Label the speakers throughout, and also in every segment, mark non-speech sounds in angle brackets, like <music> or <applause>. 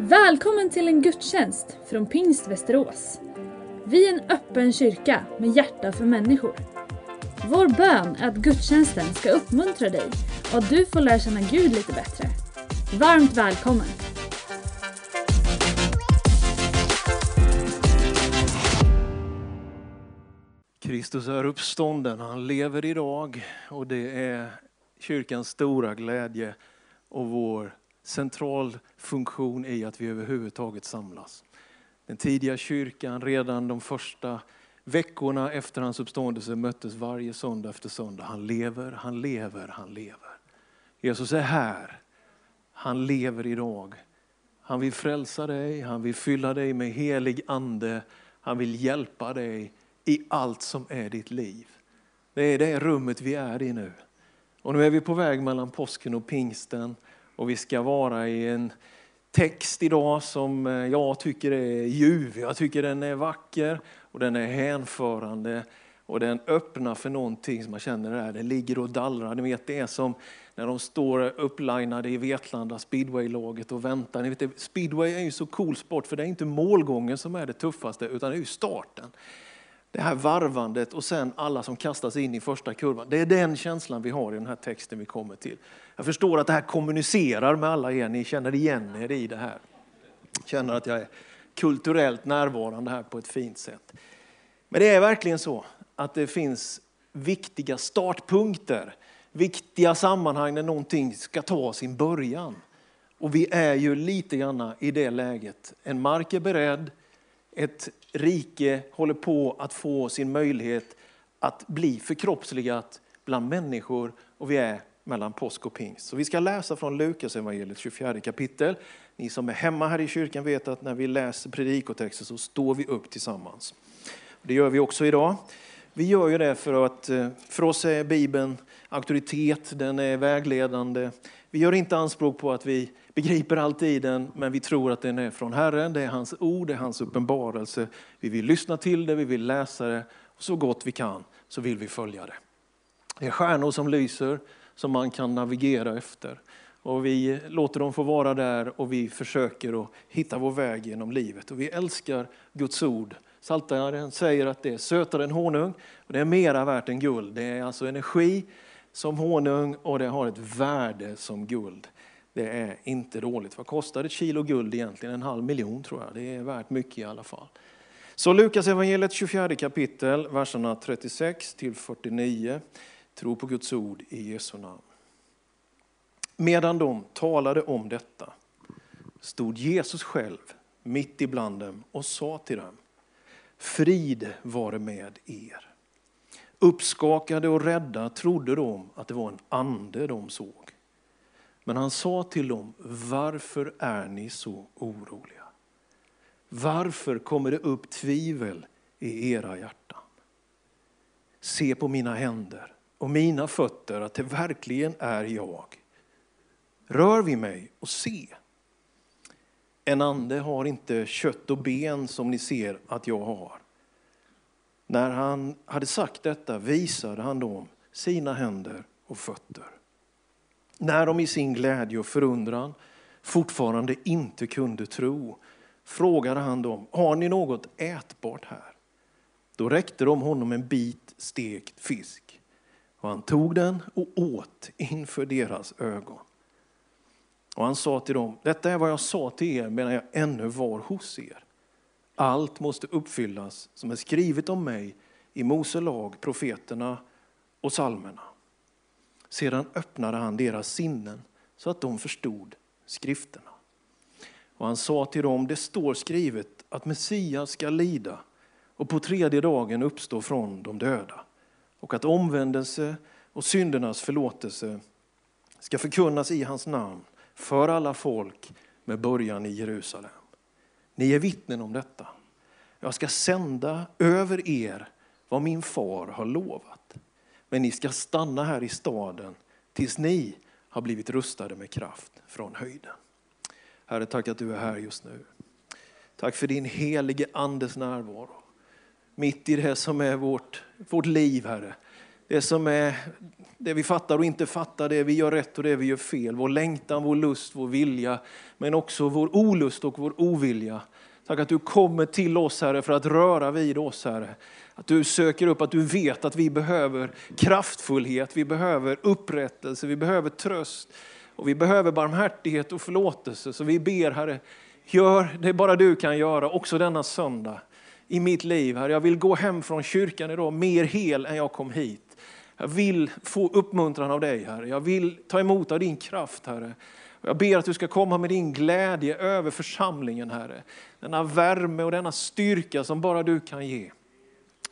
Speaker 1: Välkommen till en gudstjänst från Pingst Västerås. Vi är en öppen kyrka med hjärta för människor. Vår bön är att gudstjänsten ska uppmuntra dig och att du får lära känna Gud lite bättre. Varmt välkommen!
Speaker 2: Kristus är uppstånden, han lever idag och det är kyrkans stora glädje och vår central funktion i att vi överhuvudtaget samlas. Den tidiga kyrkan, redan de första veckorna efter hans uppståndelse möttes varje söndag efter söndag. Han lever, han lever, han lever. Jesus är här. Han lever idag. Han vill frälsa dig, han vill fylla dig med helig ande. Han vill hjälpa dig i allt som är ditt liv. Det är det rummet vi är i nu. Och nu är vi på väg mellan påsken och pingsten och vi ska vara i en text idag som eh, jag tycker är ljuv. Jag tycker den är vacker och den är hänförande och den öppnar för någonting som man känner där. Det ligger och dallrar. Ni vet det är som när de står upplinade i Vetlanda speedwaylaget och väntar. Ni vet, speedway är ju så cool sport för det är inte målgången som är det tuffaste utan det är ju starten det här varvandet och sen alla som kastas in i första kurvan. Det är den känslan vi har i den här texten vi kommer till. Jag förstår att det här kommunicerar med alla er, ni känner igen er i det här. Känner att jag är kulturellt närvarande här på ett fint sätt. Men det är verkligen så att det finns viktiga startpunkter, viktiga sammanhang när någonting ska ta sin början. Och vi är ju lite grann i det läget. En mark är beredd, ett rike håller på att få sin möjlighet att bli förkroppsligat bland människor och vi är mellan påsk och pingst. Så vi ska läsa från Lukas evangeliet 24 kapitel. Ni som är hemma här i kyrkan vet att när vi läser predikotexter så står vi upp tillsammans. Det gör vi också idag. Vi gör ju det för att eh, för oss är Bibeln auktoritet, den är vägledande. Vi gör inte anspråk på att vi begriper allt i den, men vi tror att den är från Herren. Det är hans ord, det är hans uppenbarelse. Vi vill lyssna till det, vi vill läsa det och så gott vi kan så vill vi följa det. Det är stjärnor som lyser som man kan navigera efter. Och vi låter dem få vara där och vi försöker att hitta vår väg genom livet. Och vi älskar Guds ord. Saltaren säger att det är sötare än honung och det är mera värt än guld. Det är alltså energi som honung och det har ett värde som guld. Det är inte dåligt. Vad kostar ett kilo guld egentligen? En halv miljon tror jag. Det är värt mycket i alla fall. Så Lukas evangeliet 24 kapitel, verserna 36 till 49. Tro på Guds ord i Jesu namn. Medan de talade om detta stod Jesus själv mitt ibland dem och sa till dem, frid vare med er. Uppskakade och rädda trodde de att det var en ande de såg. Men han sa till dem, varför är ni så oroliga? Varför kommer det upp tvivel i era hjärtan? Se på mina händer och mina fötter att det verkligen är jag. Rör vid mig och se. En ande har inte kött och ben som ni ser att jag har. När han hade sagt detta visade han dem sina händer och fötter. När de i sin glädje och förundran fortfarande inte kunde tro frågade han dem, har ni något ätbart här? Då räckte de honom en bit stekt fisk och han tog den och åt inför deras ögon. Och han sa till dem, detta är vad jag sa till er medan jag ännu var hos er. Allt måste uppfyllas som är skrivet om mig i Mose lag, profeterna och salmerna. Sedan öppnade han deras sinnen så att de förstod skrifterna. Och han sa till dem, det står skrivet att Messias ska lida och på tredje dagen uppstå från de döda och att omvändelse och syndernas förlåtelse ska förkunnas i hans namn för alla folk med början i Jerusalem. Ni är vittnen om detta. Jag ska sända över er vad min far har lovat. Men ni ska stanna här i staden tills ni har blivit rustade med kraft från höjden. Herre, tack att du är här just nu. Tack för din helige andes närvaro. Mitt i det som är vårt, vårt liv, Herre. Det som är det vi fattar och inte fattar, det vi gör rätt och det vi gör fel. Vår längtan, vår lust, vår vilja, men också vår olust och vår ovilja. Tack att du kommer till oss Herre för att röra vid oss Herre. Att du söker upp, att du vet att vi behöver kraftfullhet, vi behöver upprättelse, vi behöver tröst och vi behöver barmhärtighet och förlåtelse. Så vi ber Herre, gör det bara du kan göra också denna söndag i mitt liv. Herre. Jag vill gå hem från kyrkan idag mer hel än jag kom hit. Jag vill få uppmuntran av dig Herre. Jag vill ta emot av din kraft Herre. Jag ber att du ska komma med din glädje över församlingen Herre. Denna värme och denna styrka som bara du kan ge.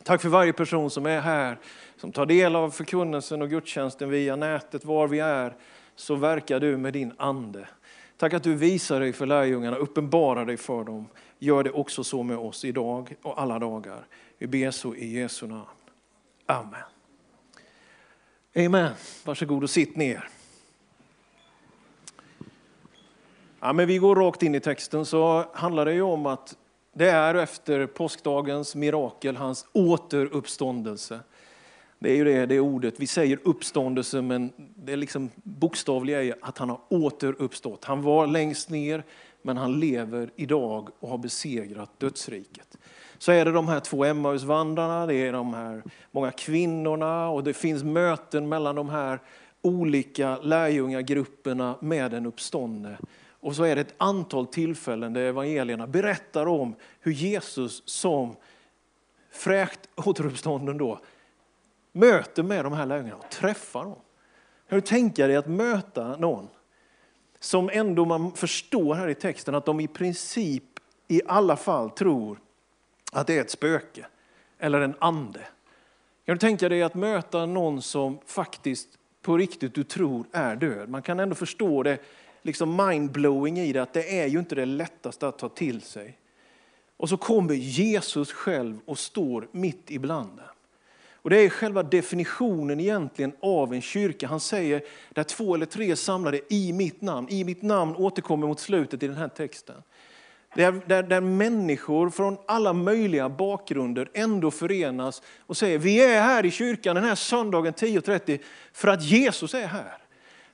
Speaker 2: Tack för varje person som är här, som tar del av förkunnelsen och gudstjänsten via nätet, var vi är, så verkar du med din ande. Tack att du visar dig för lärjungarna, uppenbarar dig för dem. Gör det också så med oss idag och alla dagar. Vi ber så i Jesu namn. Amen. Amen. Varsågod och sitt ner. Ja, men vi går rakt in i texten så handlar det ju om att det är efter påskdagens mirakel, hans återuppståndelse. Det är ju det, det ordet, vi säger uppståndelse men det är liksom bokstavliga är att han har återuppstått. Han var längst ner men han lever idag och har besegrat dödsriket. Så är det de här två Emmausvandrarna, det är de här många kvinnorna och det finns möten mellan de här olika lärjungagrupperna med den uppståndne. Och så är det ett antal tillfällen där evangelierna berättar om hur Jesus som fräkt återuppstånden då möter med de här lärjungarna och träffar dem. Kan du tänka dig att möta någon som ändå man förstår här i texten att de i princip i alla fall tror att det är ett spöke eller en ande. Kan du tänka dig att möta någon som faktiskt på riktigt du tror är död? Man kan ändå förstå det liksom mindblowing i det, att det är ju inte det lättaste att ta till sig. Och så kommer Jesus själv och står mitt ibland dem. Och det är själva definitionen egentligen av en kyrka. Han säger, där två eller tre är samlade i mitt namn. I mitt namn återkommer mot slutet i den här texten. Där, där, där människor från alla möjliga bakgrunder ändå förenas och säger, vi är här i kyrkan den här söndagen 10.30 för att Jesus är här.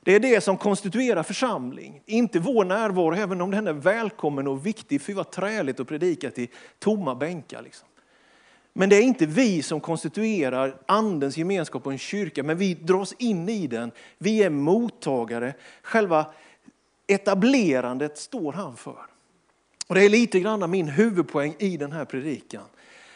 Speaker 2: Det är det som konstituerar församling, inte vår närvaro, även om den är välkommen och viktig. För vad träligt att predika till tomma bänkar. Liksom. Men det är inte vi som konstituerar andens gemenskap och en kyrka, men vi dras in i den. Vi är mottagare. Själva etablerandet står han för. Och Det är lite grann min huvudpoäng i den här predikan.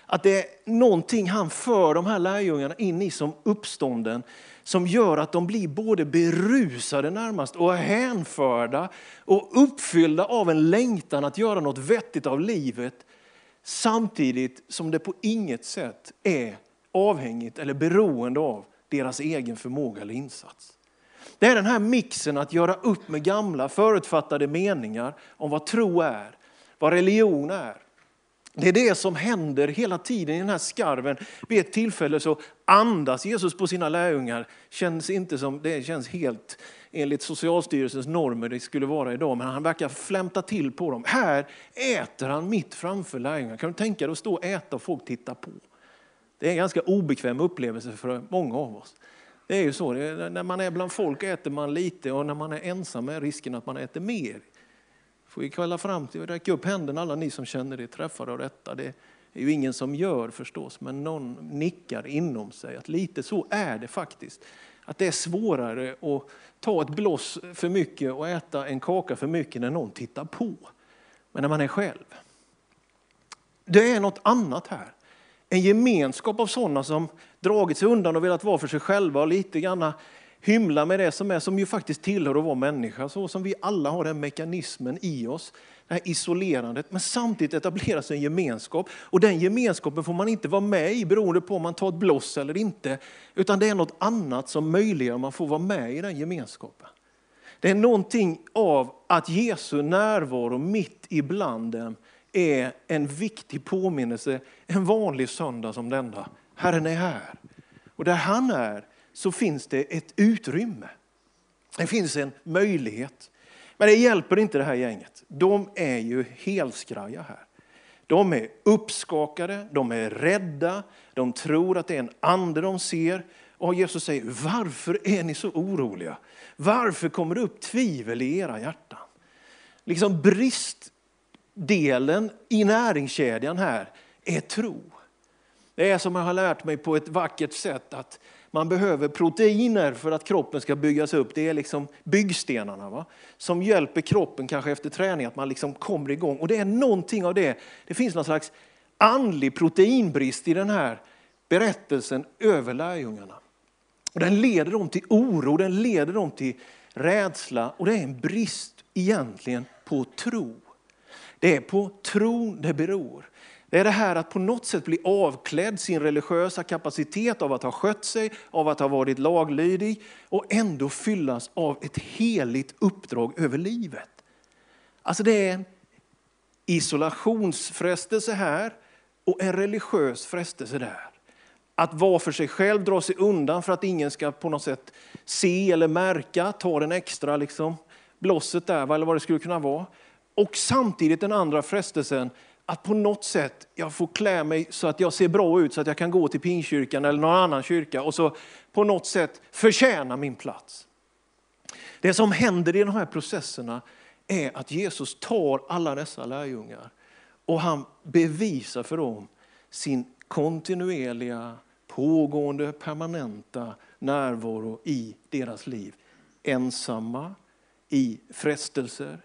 Speaker 2: Att det är någonting han för de här lärjungarna in i som uppstånden som gör att de blir både berusade närmast och hänförda och uppfyllda av en längtan att göra något vettigt av livet samtidigt som det på inget sätt är avhängigt eller beroende av deras egen förmåga eller insats. Det är den här mixen att göra upp med gamla förutfattade meningar om vad tro är, vad religion är. Det är det som händer hela tiden i den här skarven. Vid ett tillfälle så andas Jesus på sina lärjungar. Känns inte som, det känns helt enligt Socialstyrelsens normer det skulle vara idag, men han verkar flämta till på dem. Här äter han mitt framför lärjungarna. Kan du tänka dig att stå och äta och folk tittar på? Det är en ganska obekväm upplevelse för många av oss. Det är ju så, när man är bland folk äter man lite och när man är ensam är risken att man äter mer. Får vi kalla fram till, räcka upp händerna alla ni som känner er träffade av detta. Det är ju ingen som gör förstås, men någon nickar inom sig att lite så är det faktiskt. Att det är svårare att ta ett bloss för mycket och äta en kaka för mycket när någon tittar på. Men när man är själv. Det är något annat här. En gemenskap av sådana som dragit sig undan och velat vara för sig själva och lite grann hymla med det som är, som ju faktiskt tillhör att vara människa. Så som vi alla har den mekanismen i oss det här isolerandet, men samtidigt etableras en gemenskap. Och den gemenskapen får man inte vara med i beroende på om man tar ett blås eller inte. Utan det är något annat som möjliggör att man får vara med i den gemenskapen. Det är någonting av att Jesu närvaro mitt ibland dem är en viktig påminnelse en vanlig söndag som denna. Herren är här. Och där han är så finns det ett utrymme. Det finns en möjlighet. Men det hjälper inte det här gänget. De är ju helskraja här. De är uppskakade, de är rädda, de tror att det är en ande de ser Och Jesus säger, varför är ni så oroliga? Varför kommer det upp tvivel i era hjärtan? Liksom bristdelen i näringskedjan här är tro. Det är som jag har lärt mig på ett vackert sätt att man behöver proteiner för att kroppen ska byggas upp. Det är liksom byggstenarna va? som hjälper kroppen kanske efter träning att man liksom kommer igång. Och det är någonting av det. Det finns någon slags andlig proteinbrist i den här berättelsen över lärjungarna. Och den leder dem till oro, den leder dem till rädsla och det är en brist egentligen på tro. Det är på tron det beror. Det är det här att på något sätt bli avklädd sin religiösa kapacitet av att ha skött sig, av att ha varit laglydig och ändå fyllas av ett heligt uppdrag över livet. Alltså det är en isolationsfrestelse här och en religiös frestelse där. Att vara för sig själv, dra sig undan för att ingen ska på något sätt se eller märka, ta den extra liksom, blåset där, eller vad det skulle kunna vara. Och samtidigt den andra frestelsen, att på något sätt jag får klä mig så att jag ser bra ut så att jag kan gå till pinkyrkan eller någon annan kyrka och så på något sätt förtjäna min plats. Det som händer i de här processerna är att Jesus tar alla dessa lärjungar och han bevisar för dem sin kontinuerliga, pågående, permanenta närvaro i deras liv. Ensamma, i frestelser,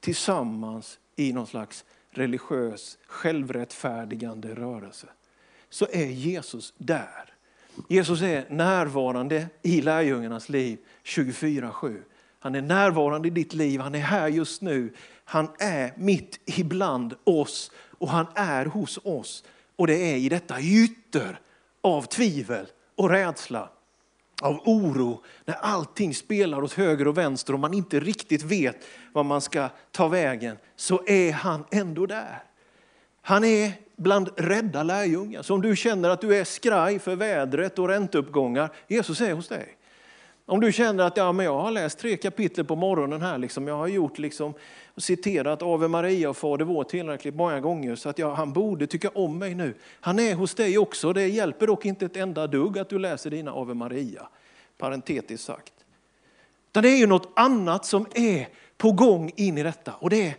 Speaker 2: tillsammans i någon slags religiös självrättfärdigande rörelse. Så är Jesus där. Jesus är närvarande i lärjungarnas liv 24-7. Han är närvarande i ditt liv, han är här just nu. Han är mitt ibland oss och han är hos oss. Och det är i detta gytter av tvivel och rädsla, av oro, när allting spelar åt höger och vänster och man inte riktigt vet var man ska ta vägen, så är han ändå där. Han är bland rädda lärjungar. Så om du känner att du är skraj för vädret och ränteuppgångar, Jesus är hos dig. Om du känner att ja, men jag har läst tre kapitel på morgonen här, liksom, jag har gjort liksom, citerat Ave Maria och Fader vår tillräckligt många gånger så att jag, han borde tycka om mig nu. Han är hos dig också, det hjälper dock inte ett enda dugg att du läser dina Ave Maria, parentetiskt sagt. Utan det är ju något annat som är på gång in i detta och det är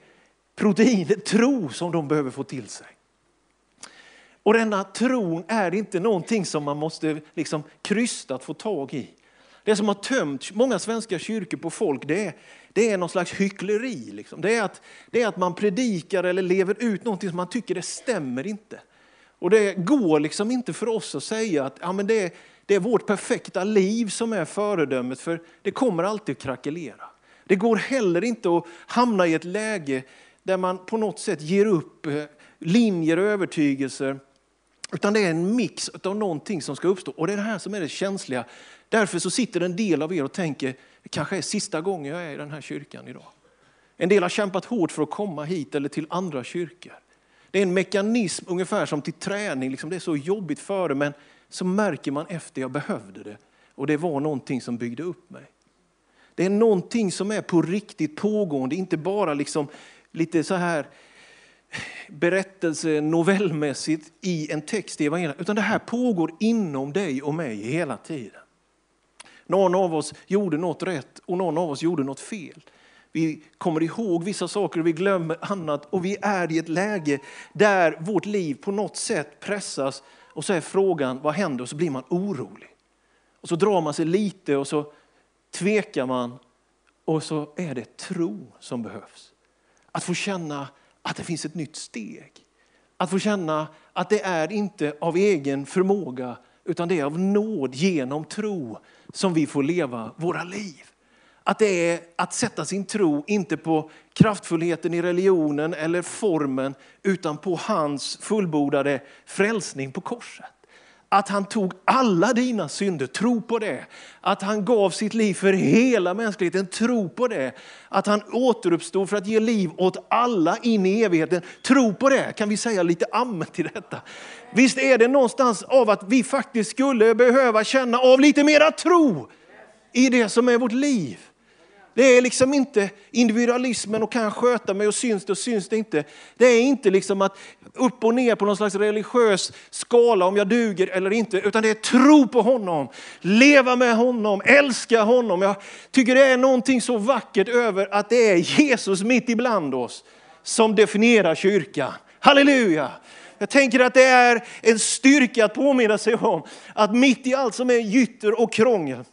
Speaker 2: proteinet tro som de behöver få till sig. Och denna tron är inte någonting som man måste liksom krystat få tag i. Det som har tömt många svenska kyrkor på folk, det är, det är någon slags hyckleri. Liksom. Det, är att, det är att man predikar eller lever ut någonting som man tycker det stämmer inte. Och det går liksom inte för oss att säga att ja, men det, det är vårt perfekta liv som är föredömet, för det kommer alltid att krackelera. Det går heller inte att hamna i ett läge där man på något sätt ger upp eh, linjer och övertygelser, utan det är en mix av någonting som ska uppstå. Och det är det här som är det känsliga. Därför så sitter en del av er och tänker, det kanske är sista gången jag är i den här kyrkan idag. En del har kämpat hårt för att komma hit eller till andra kyrkor. Det är en mekanism ungefär som till träning, liksom det är så jobbigt före men så märker man efter jag behövde det. Och det var någonting som byggde upp mig. Det är någonting som är på riktigt pågående, inte bara liksom lite så här berättelse novellmässigt i en text i evangeliet, utan det här pågår inom dig och mig hela tiden. Någon av oss gjorde något rätt och någon av oss gjorde något fel. Vi kommer ihåg vissa saker och vi glömmer annat och vi är i ett läge där vårt liv på något sätt pressas och så är frågan vad händer och så blir man orolig. Och så drar man sig lite och så tvekar man och så är det tro som behövs. Att få känna att det finns ett nytt steg. Att få känna att det är inte av egen förmåga utan det är av nåd genom tro som vi får leva våra liv. Att det är att sätta sin tro, inte på kraftfullheten i religionen eller formen, utan på hans fullbordade frälsning på korset. Att han tog alla dina synder, tro på det. Att han gav sitt liv för hela mänskligheten, tro på det. Att han återuppstod för att ge liv åt alla in i evigheten, tro på det. Kan vi säga lite amen till detta? Visst är det någonstans av att vi faktiskt skulle behöva känna av lite mera tro i det som är vårt liv. Det är liksom inte individualismen och kan jag sköta mig och syns det och syns det inte. Det är inte liksom att upp och ner på någon slags religiös skala om jag duger eller inte, utan det är tro på honom, leva med honom, älska honom. Jag tycker det är någonting så vackert över att det är Jesus mitt ibland oss som definierar kyrkan. Halleluja! Jag tänker att det är en styrka att påminna sig om att mitt i allt som är gytter och krångel,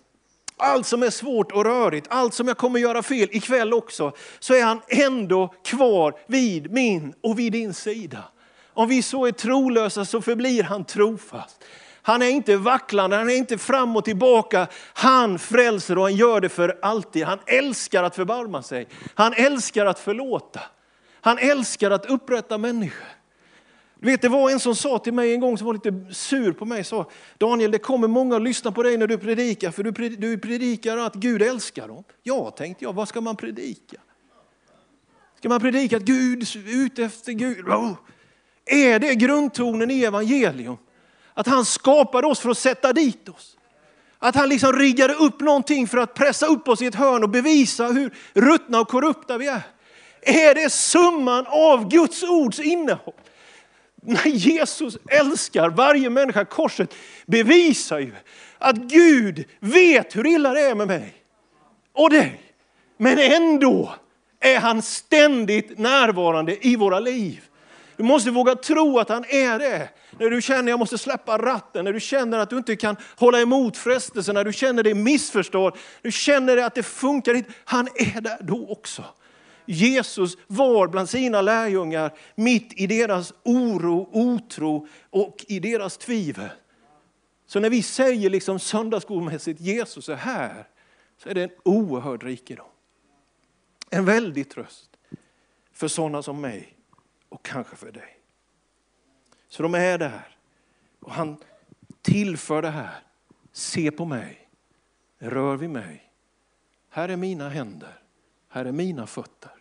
Speaker 2: allt som är svårt och rörigt, allt som jag kommer göra fel ikväll också, så är han ändå kvar vid min och vid din sida. Om vi så är trolösa så förblir han trofast. Han är inte vacklande, han är inte fram och tillbaka. Han frälser och han gör det för alltid. Han älskar att förbarma sig. Han älskar att förlåta. Han älskar att upprätta människor. Du vet, det var en som sa till mig en gång som var lite sur på mig. Sa, Daniel, det kommer många att lyssna på dig när du predikar, för du predikar att Gud älskar dem. Ja, tänkte jag, vad ska man predika? Ska man predika att Gud är ute efter Gud? Oh. Är det grundtonen i evangelium? Att han skapade oss för att sätta dit oss. Att han liksom riggade upp någonting för att pressa upp oss i ett hörn och bevisa hur ruttna och korrupta vi är. Är det summan av Guds ords innehåll? När Jesus älskar varje människa, korset bevisar ju att Gud vet hur illa det är med mig och dig. Men ändå är han ständigt närvarande i våra liv. Du måste våga tro att han är det. När du känner att jag måste släppa ratten, när du känner att du inte kan hålla emot frestelsen, när du känner dig missförstådd, du känner att det funkar inte. Han är där då också. Jesus var bland sina lärjungar mitt i deras oro, otro och i deras tvivel. Så när vi säger liksom söndagsskolmässigt Jesus är här, så är det en oerhörd rikedom. En väldig tröst för sådana som mig och kanske för dig. Så de är där och han tillför det här. Se på mig, rör vid mig. Här är mina händer, här är mina fötter.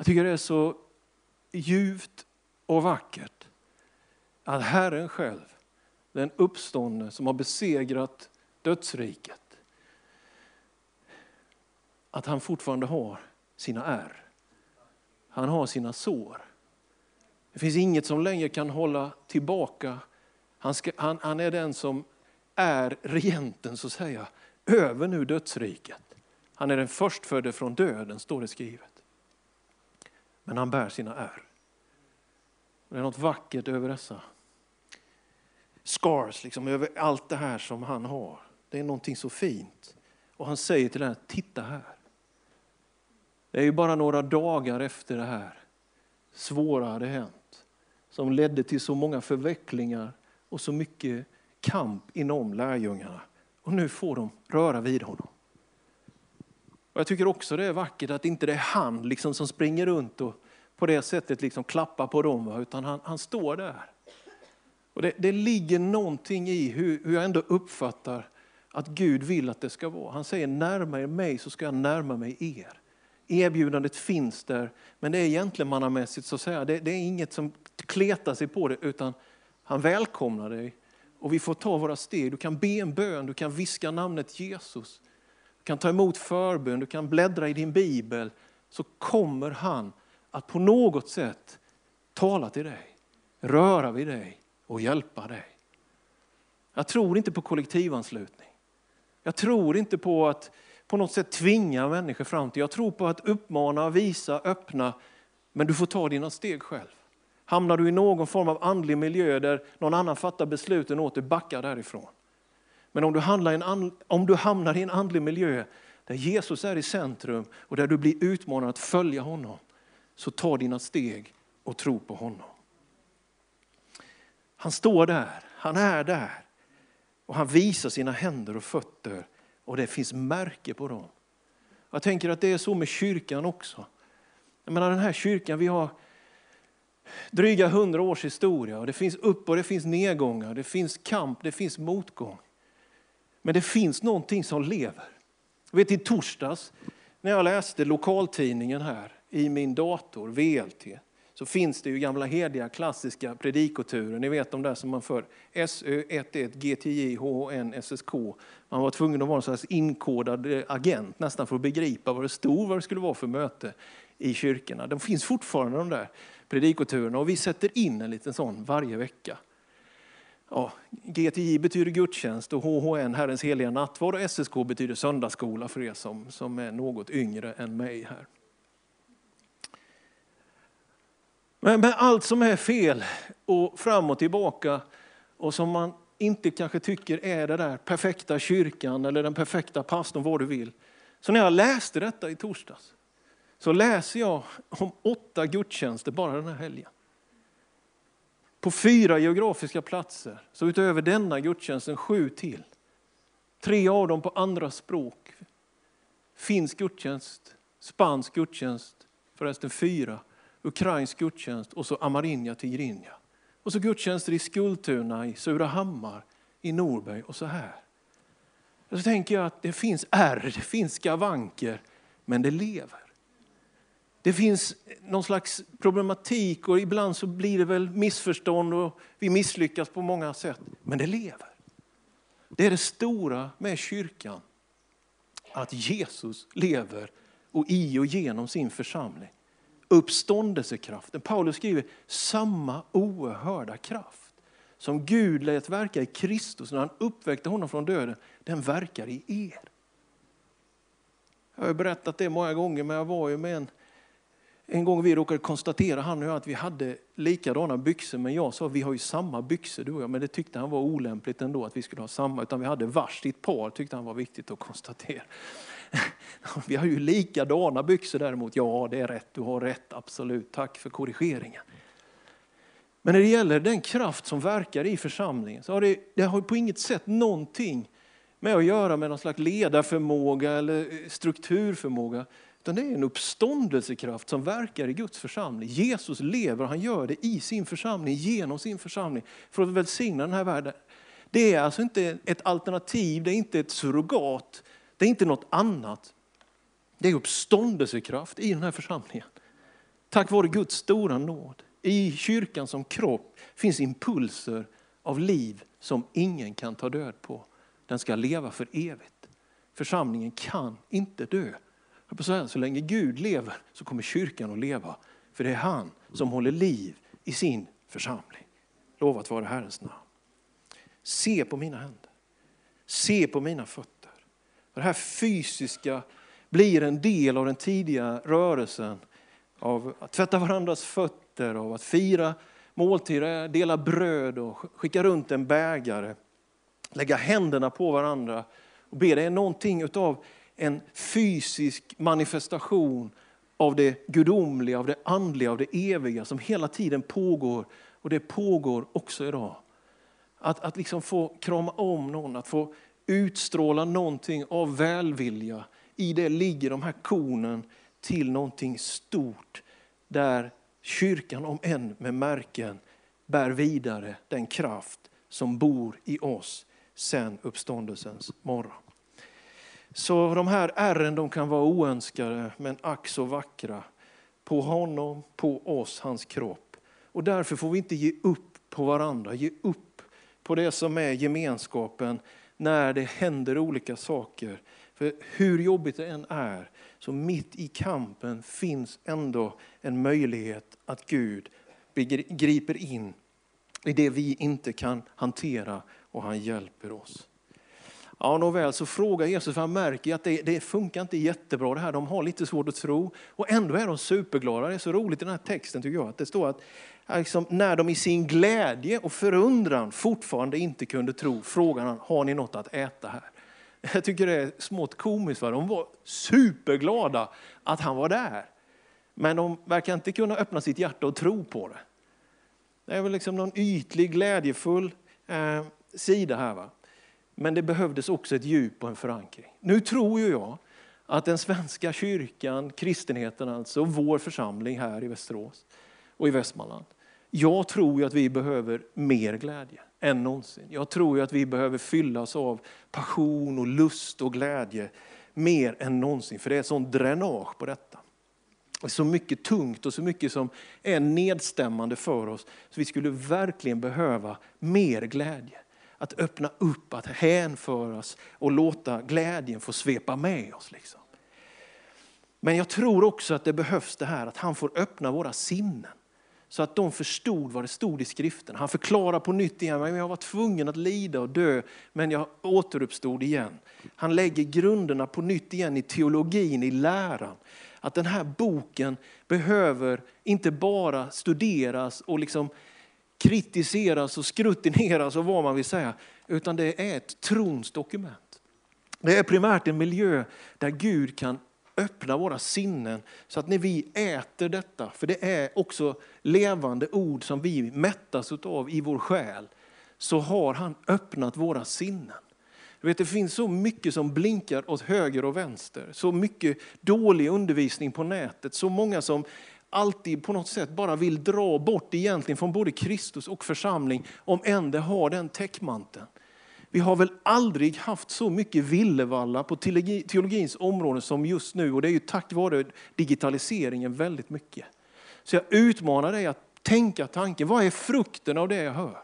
Speaker 2: Jag tycker det är så djupt och vackert att Herren själv, den uppståndne som har besegrat dödsriket, att han fortfarande har sina ärr. Han har sina sår. Det finns inget som längre kan hålla tillbaka. Han, ska, han, han är den som är regenten så att säga, över nu dödsriket. Han är den förstfödde från döden, står det skrivet men han bär sina ärr. Det är något vackert över dessa scars, liksom, över allt det här som han har. Det är någonting så fint. Och han säger till henne, titta här. Det är ju bara några dagar efter det här svåra hade hänt, som ledde till så många förvecklingar och så mycket kamp inom lärjungarna. Och nu får de röra vid honom. Och jag tycker också det är vackert att inte det är han liksom som springer runt och på det sättet liksom klappar på dem, utan han, han står där. Och det, det ligger någonting i hur, hur jag ändå uppfattar att Gud vill att det ska vara. Han säger närma er mig så ska jag närma mig er. Erbjudandet finns där, men det är egentligen mannamässigt så att säga. Det, det är inget som kletar sig på det, utan han välkomnar dig. Och vi får ta våra steg. Du kan be en bön, du kan viska namnet Jesus. Du kan ta emot förbön, du kan bläddra i din bibel. Så kommer han att på något sätt tala till dig, röra vid dig och hjälpa dig. Jag tror inte på kollektivanslutning. Jag tror inte på att på något sätt tvinga människor fram till. Jag tror på att uppmana, visa, öppna. Men du får ta dina steg själv. Hamnar du i någon form av andlig miljö där någon annan fattar besluten åt dig, backa därifrån. Men om du, en, om du hamnar i en andlig miljö där Jesus är i centrum och där du blir utmanad att följa honom, så ta dina steg och tro på honom. Han står där, han är där och han visar sina händer och fötter och det finns märke på dem. Jag tänker att det är så med kyrkan också. Jag menar den här kyrkan, vi har dryga hundra års historia och det finns upp och det finns nedgångar, det finns kamp, det finns motgång. Men det finns någonting som lever. Jag vet i torsdags när jag läste lokaltidningen här i min dator, VLT, så finns det ju gamla hediga klassiska predikoturer. Ni vet de där som man för SÖ11, GTJ, HHN, SSK. Man var tvungen att vara en slags inkodad eh, agent nästan för att begripa vad det stod, vad det skulle vara för möte i kyrkorna. De finns fortfarande de där predikoturerna och vi sätter in en liten sån varje vecka. Ja, GTJ betyder gudstjänst och HHN, Herrens heliga nattvard och SSK betyder söndagsskola för er som, som är något yngre än mig här. Men, men allt som är fel och fram och tillbaka och som man inte kanske tycker är det där perfekta kyrkan eller den perfekta pastorn, vad du vill. Så när jag läste detta i torsdags så läser jag om åtta gudstjänster bara den här helgen. På fyra geografiska platser, så utöver denna gudstjänsten sju till. Tre av dem på andra språk. Finsk gudstjänst, spansk gudstjänst, förresten fyra ukrainsk gudstjänst och så Amarinja Tigrinja. Och så gudstjänster i Skultuna, i Surahammar, i Norberg och så här. Och så tänker jag att det finns ärr, det finns skavanker, men det lever. Det finns någon slags problematik och ibland så blir det väl missförstånd och vi misslyckas på många sätt. Men det lever. Det är det stora med kyrkan. Att Jesus lever och i och genom sin församling uppståndelsekraften. Paulus skriver samma oerhörda kraft som Gud lät verka i Kristus när han uppväckte honom från döden, den verkar i er. Jag har berättat det många gånger, men jag var ju med en, en gång vi råkade konstatera, han och jag, att vi hade likadana byxor, men jag sa vi har ju samma byxor du och jag, men det tyckte han var olämpligt ändå att vi skulle ha samma, utan vi hade varsitt par, tyckte han var viktigt att konstatera. <laughs> Vi har ju likadana byxor däremot. Ja, det är rätt, du har rätt, absolut. Tack för korrigeringen. Men när det gäller den kraft som verkar i församlingen så har det, det har på inget sätt någonting med att göra med någon slags ledarförmåga eller strukturförmåga. Utan det är en uppståndelsekraft som verkar i Guds församling. Jesus lever och han gör det i sin församling, genom sin församling, för att välsigna den här världen. Det är alltså inte ett alternativ, det är inte ett surrogat, det är inte något annat. Det är uppståndelsekraft i den här församlingen. Tack vare Guds stora nåd. I kyrkan som kropp finns impulser av liv som ingen kan ta död på. Den ska leva för evigt. Församlingen kan inte dö. Så länge Gud lever så kommer kyrkan att leva. För det är han som håller liv i sin församling. Lovat vare Herrens namn. Se på mina händer. Se på mina fötter. Det här fysiska blir en del av den tidiga rörelsen av att tvätta varandras fötter, av att fira måltider, dela bröd och skicka runt en bägare, lägga händerna på varandra och be. Det är någonting utav en fysisk manifestation av det gudomliga, av det andliga, av det eviga som hela tiden pågår. Och det pågår också idag. Att, att liksom få krama om någon, att få utstråla någonting av välvilja. I det ligger de här kornen till någonting stort där kyrkan, om än med märken, bär vidare den kraft som bor i oss sen uppståndelsens morgon. Så de här ärren de kan vara oönskade men ack så vackra. På honom, på oss, hans kropp. Och därför får vi inte ge upp på varandra, ge upp på det som är gemenskapen när det händer olika saker. För hur jobbigt det än är, så mitt i kampen finns ändå en möjlighet att Gud griper in i det vi inte kan hantera och han hjälper oss. Ja, nåväl, så frågar Jesus, för han märker att det, det, funkar inte jättebra det här. De har lite svårt att tro och ändå är de superglada. Det är så roligt i den här texten tycker jag, att det står att liksom, när de i sin glädje och förundran fortfarande inte kunde tro, frågar han, har ni något att äta här? <laughs> Jag tycker det är smått komiskt, va? de var superglada att han var där. Men de verkar inte kunna öppna sitt hjärta och tro på det. Det är väl liksom någon ytlig, glädjefull eh, sida här. Va? Men det behövdes också ett djup och en förankring. Nu tror ju jag att den svenska kyrkan, kristenheten alltså, vår församling här i Västerås och i Västmanland. Jag tror ju att vi behöver mer glädje än någonsin. Jag tror ju att vi behöver fyllas av passion och lust och glädje mer än någonsin. För det är sån dränage på detta. så mycket tungt och så mycket som är nedstämmande för oss. Så vi skulle verkligen behöva mer glädje. Att öppna upp, att hänföras och låta glädjen få svepa med oss. Liksom. Men jag tror också att det behövs det här att han får öppna våra sinnen. Så att de förstod vad det stod i skriften. Han förklarar på nytt igen, men jag var tvungen att lida och dö, men jag återuppstod igen. Han lägger grunderna på nytt igen i teologin, i läran. Att den här boken behöver inte bara studeras och liksom kritiseras och skrutineras och vad man vill säga, utan det är ett trons dokument. Det är primärt en miljö där Gud kan öppna våra sinnen så att när vi äter detta, för det är också levande ord som vi mättas av i vår själ, så har han öppnat våra sinnen. Du vet, det finns så mycket som blinkar åt höger och vänster, så mycket dålig undervisning på nätet, så många som alltid på något sätt bara vill dra bort egentligen från både Kristus och församling, om än det har den täckmanteln. Vi har väl aldrig haft så mycket villevalla på teologins område som just nu och det är ju tack vare digitaliseringen väldigt mycket. Så jag utmanar dig att tänka tanken, vad är frukten av det jag hör?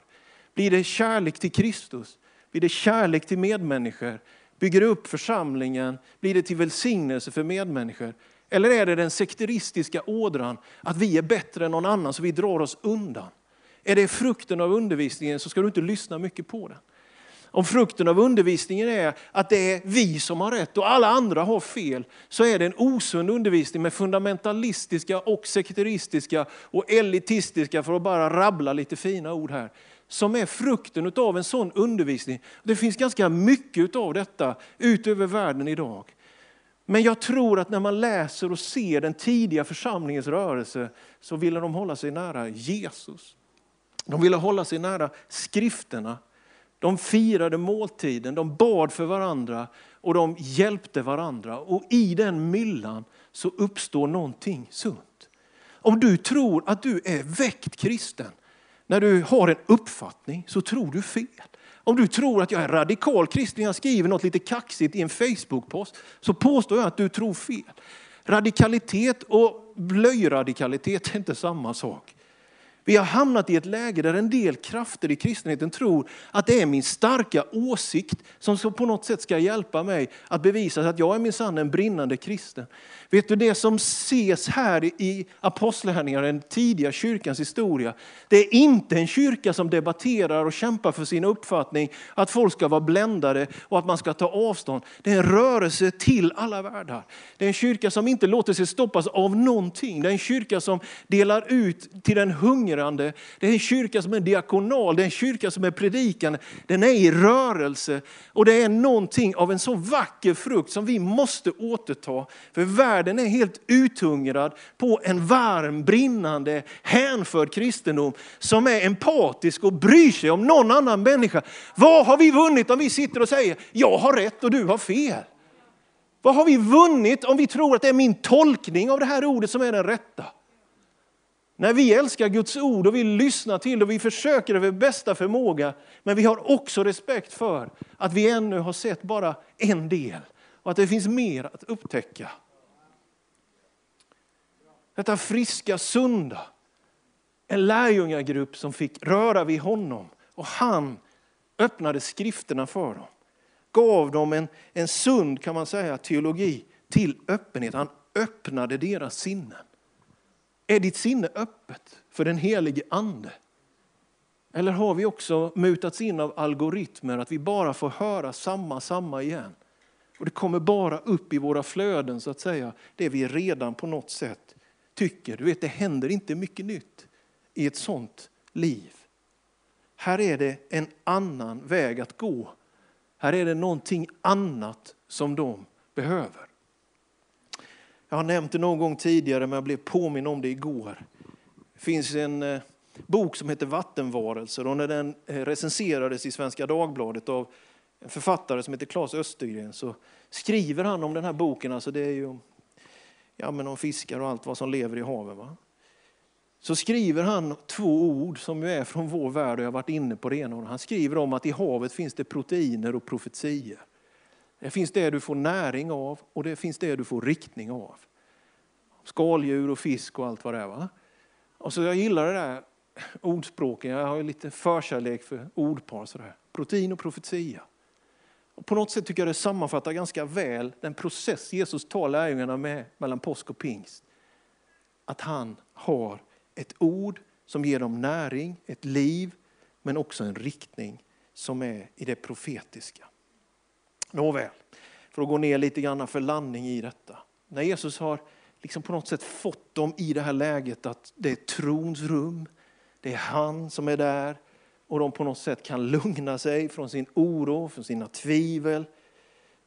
Speaker 2: Blir det kärlek till Kristus? Blir det kärlek till medmänniskor? Bygger det upp församlingen? Blir det till välsignelse för medmänniskor? Eller är det den sekteristiska ådran att vi är bättre än någon annan så vi drar oss undan? Är det frukten av undervisningen så ska du inte lyssna mycket på den. Om frukten av undervisningen är att det är vi som har rätt och alla andra har fel, så är det en osund undervisning med fundamentalistiska och sekteristiska och elitistiska, för att bara rabbla lite fina ord här, som är frukten av en sån undervisning. Det finns ganska mycket av detta utöver världen idag. Men jag tror att när man läser och ser den tidiga församlingens rörelse så ville de hålla sig nära Jesus. De ville hålla sig nära skrifterna. De firade måltiden, de bad för varandra och de hjälpte varandra. Och i den myllan så uppstår någonting sunt. Om du tror att du är väckt kristen, när du har en uppfattning så tror du fel. Om du tror att jag är radikal kristen, jag skriver något lite kaxigt i en Facebook-post, så påstår jag att du tror fel. Radikalitet och blöjradikalitet är inte samma sak. Vi har hamnat i ett läge där en del krafter i kristenheten tror att det är min starka åsikt som på något sätt ska hjälpa mig att bevisa att jag är minsann en brinnande kristen. Vet du, det som ses här i apostlagärningarna, den tidiga kyrkans historia, det är inte en kyrka som debatterar och kämpar för sin uppfattning, att folk ska vara bländade och att man ska ta avstånd. Det är en rörelse till alla världar. Det är en kyrka som inte låter sig stoppas av någonting. Det är en kyrka som delar ut till den fungerande. Det är en kyrka som är diakonal, det är en kyrka som är predikande. Den är i rörelse och det är någonting av en så vacker frukt som vi måste återta. För världen är helt uthungrad på en varm, brinnande, hänförd kristendom som är empatisk och bryr sig om någon annan människa. Vad har vi vunnit om vi sitter och säger, jag har rätt och du har fel? Vad har vi vunnit om vi tror att det är min tolkning av det här ordet som är den rätta? När vi älskar Guds ord och vi lyssnar till det och vi försöker över bästa förmåga, men vi har också respekt för att vi ännu har sett bara en del och att det finns mer att upptäcka. Detta friska, sunda. En lärjungagrupp som fick röra vid honom och han öppnade skrifterna för dem. Gav dem en, en sund kan man säga, teologi till öppenhet. Han öppnade deras sinnen. Är ditt sinne öppet för den helige ande? Eller har vi också mutats in av algoritmer, att vi bara får höra samma, samma igen? Och det kommer bara upp i våra flöden så att säga, det vi redan på något sätt tycker. Du vet, det händer inte mycket nytt i ett sånt liv. Här är det en annan väg att gå. Här är det någonting annat som de behöver. Jag har nämnt det någon gång tidigare, men jag blev påminn om det igår. Det finns en eh, bok som heter Vattenvarelser och när den eh, recenserades i Svenska Dagbladet av en författare som heter Claes Östergren så skriver han om den här boken, alltså det är ju ja, men om fiskar och allt vad som lever i haven. Va? Så skriver han två ord som ju är från vår värld och jag har varit inne på det ena. Han skriver om att i havet finns det proteiner och profetier. Det finns det du får näring av och det finns det du får riktning av. skaldjur och fisk och allt vad det är. Va? Och så jag gillar det där ordspråken, jag har ju lite förkärlek för ordpar sådär. Protein och profetia. Och på något sätt tycker jag det sammanfattar ganska väl den process Jesus tar lärjungarna med mellan påsk och pingst. Att han har ett ord som ger dem näring, ett liv, men också en riktning som är i det profetiska. Nåväl, för att gå ner lite grann för landning i detta. När Jesus har liksom på något sätt fått dem i det här läget att det är trons rum, det är han som är där och de på något sätt kan lugna sig från sin oro, från sina tvivel.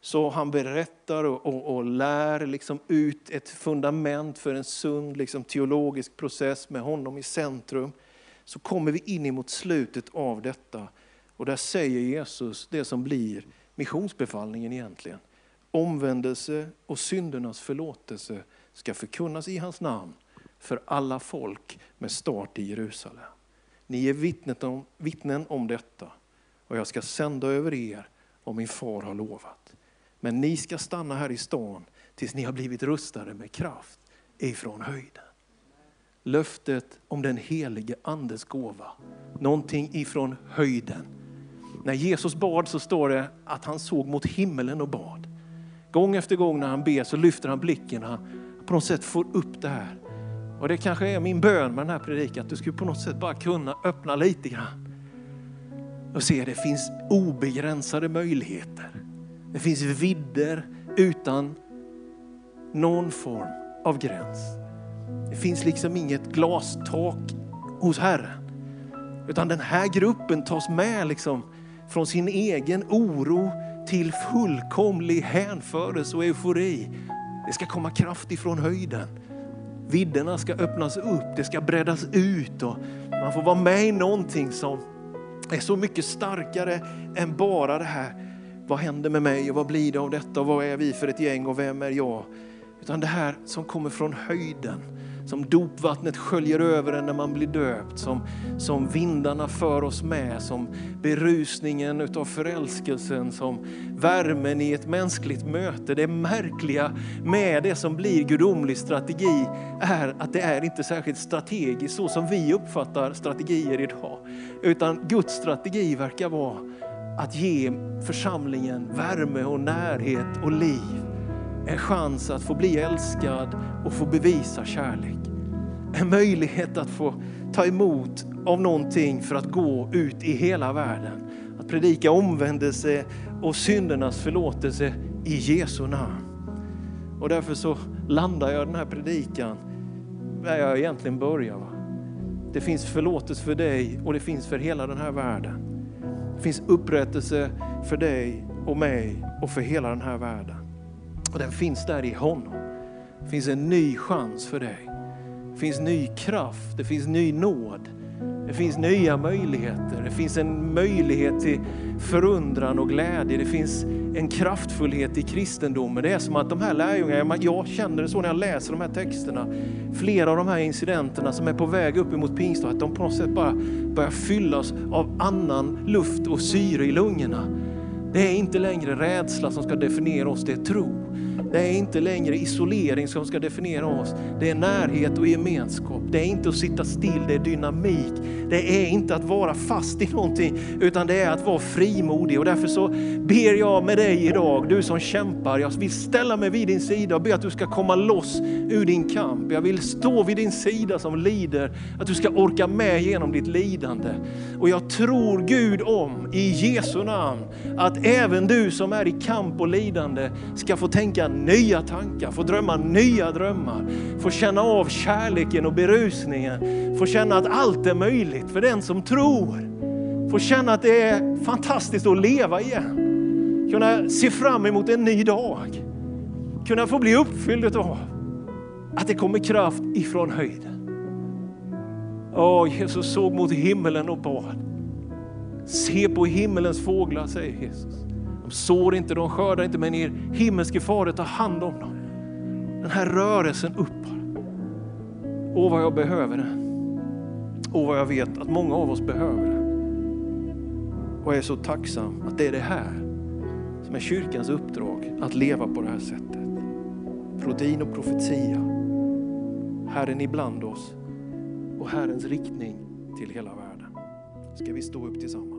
Speaker 2: Så han berättar och, och, och lär liksom ut ett fundament för en sund liksom, teologisk process med honom i centrum. Så kommer vi in emot slutet av detta och där säger Jesus det som blir missionsbefallningen egentligen. Omvändelse och syndernas förlåtelse ska förkunnas i hans namn för alla folk med start i Jerusalem. Ni är vittnet om, vittnen om detta och jag ska sända över er om min far har lovat. Men ni ska stanna här i stan tills ni har blivit rustade med kraft ifrån höjden. Löftet om den helige andes gåva, någonting ifrån höjden. När Jesus bad så står det att han såg mot himmelen och bad. Gång efter gång när han ber så lyfter han blicken, han på något sätt får upp det här. Och det kanske är min bön med den här predikan, att du skulle på något sätt bara kunna öppna lite grann. Och se, det finns obegränsade möjligheter. Det finns vidder utan någon form av gräns. Det finns liksom inget glastak hos Herren. Utan den här gruppen tas med liksom från sin egen oro till fullkomlig hänförelse och eufori. Det ska komma kraft ifrån höjden. Vidderna ska öppnas upp, det ska breddas ut och man får vara med i någonting som är så mycket starkare än bara det här, vad händer med mig och vad blir det av detta och vad är vi för ett gäng och vem är jag? Utan det här som kommer från höjden som dopvattnet sköljer över en när man blir döpt, som, som vindarna för oss med, som berusningen utav förälskelsen, som värmen i ett mänskligt möte. Det märkliga med det som blir gudomlig strategi är att det är inte särskilt strategiskt så som vi uppfattar strategier idag. Utan Guds strategi verkar vara att ge församlingen värme och närhet och liv en chans att få bli älskad och få bevisa kärlek. En möjlighet att få ta emot av någonting för att gå ut i hela världen. Att predika omvändelse och syndernas förlåtelse i Jesu namn. Och därför så landar jag den här predikan där jag egentligen börjar. Va? Det finns förlåtelse för dig och det finns för hela den här världen. Det finns upprättelse för dig och mig och för hela den här världen. Och den finns där i honom. Det finns en ny chans för dig. Det finns ny kraft, det finns ny nåd. Det finns nya möjligheter. Det finns en möjlighet till förundran och glädje. Det finns en kraftfullhet i kristendomen. Det är som att de här lärjungarna, jag känner det så när jag läser de här texterna, flera av de här incidenterna som är på väg upp emot pingstdagen, att de på något sätt bara börjar fyllas av annan luft och syre i lungorna. Det är inte längre rädsla som ska definiera oss, det är tro. Det är inte längre isolering som ska definiera oss. Det är närhet och gemenskap. Det är inte att sitta still, det är dynamik. Det är inte att vara fast i någonting, utan det är att vara frimodig. Och därför så ber jag med dig idag, du som kämpar, jag vill ställa mig vid din sida och be att du ska komma loss ur din kamp. Jag vill stå vid din sida som lider, att du ska orka med genom ditt lidande. Och jag tror Gud om, i Jesu namn, att även du som är i kamp och lidande ska få tänka nya tankar, få drömma nya drömmar, få känna av kärleken och berusningen, få känna att allt är möjligt för den som tror. Få känna att det är fantastiskt att leva igen. Kunna se fram emot en ny dag. Kunna få bli uppfylld av att det kommer kraft ifrån höjden. Åh, Jesus såg mot himmelen och bad. Se på himmelens fåglar, säger Jesus. De sår inte, de skördar inte, men er himmelske fader tar hand om dem. Den här rörelsen upp. Åh vad jag behöver den. Åh vad jag vet att många av oss behöver den. Och jag är så tacksam att det är det här som är kyrkans uppdrag, att leva på det här sättet. Prodin och profetia. Herren ibland oss och Herrens riktning till hela världen. Ska vi stå upp tillsammans?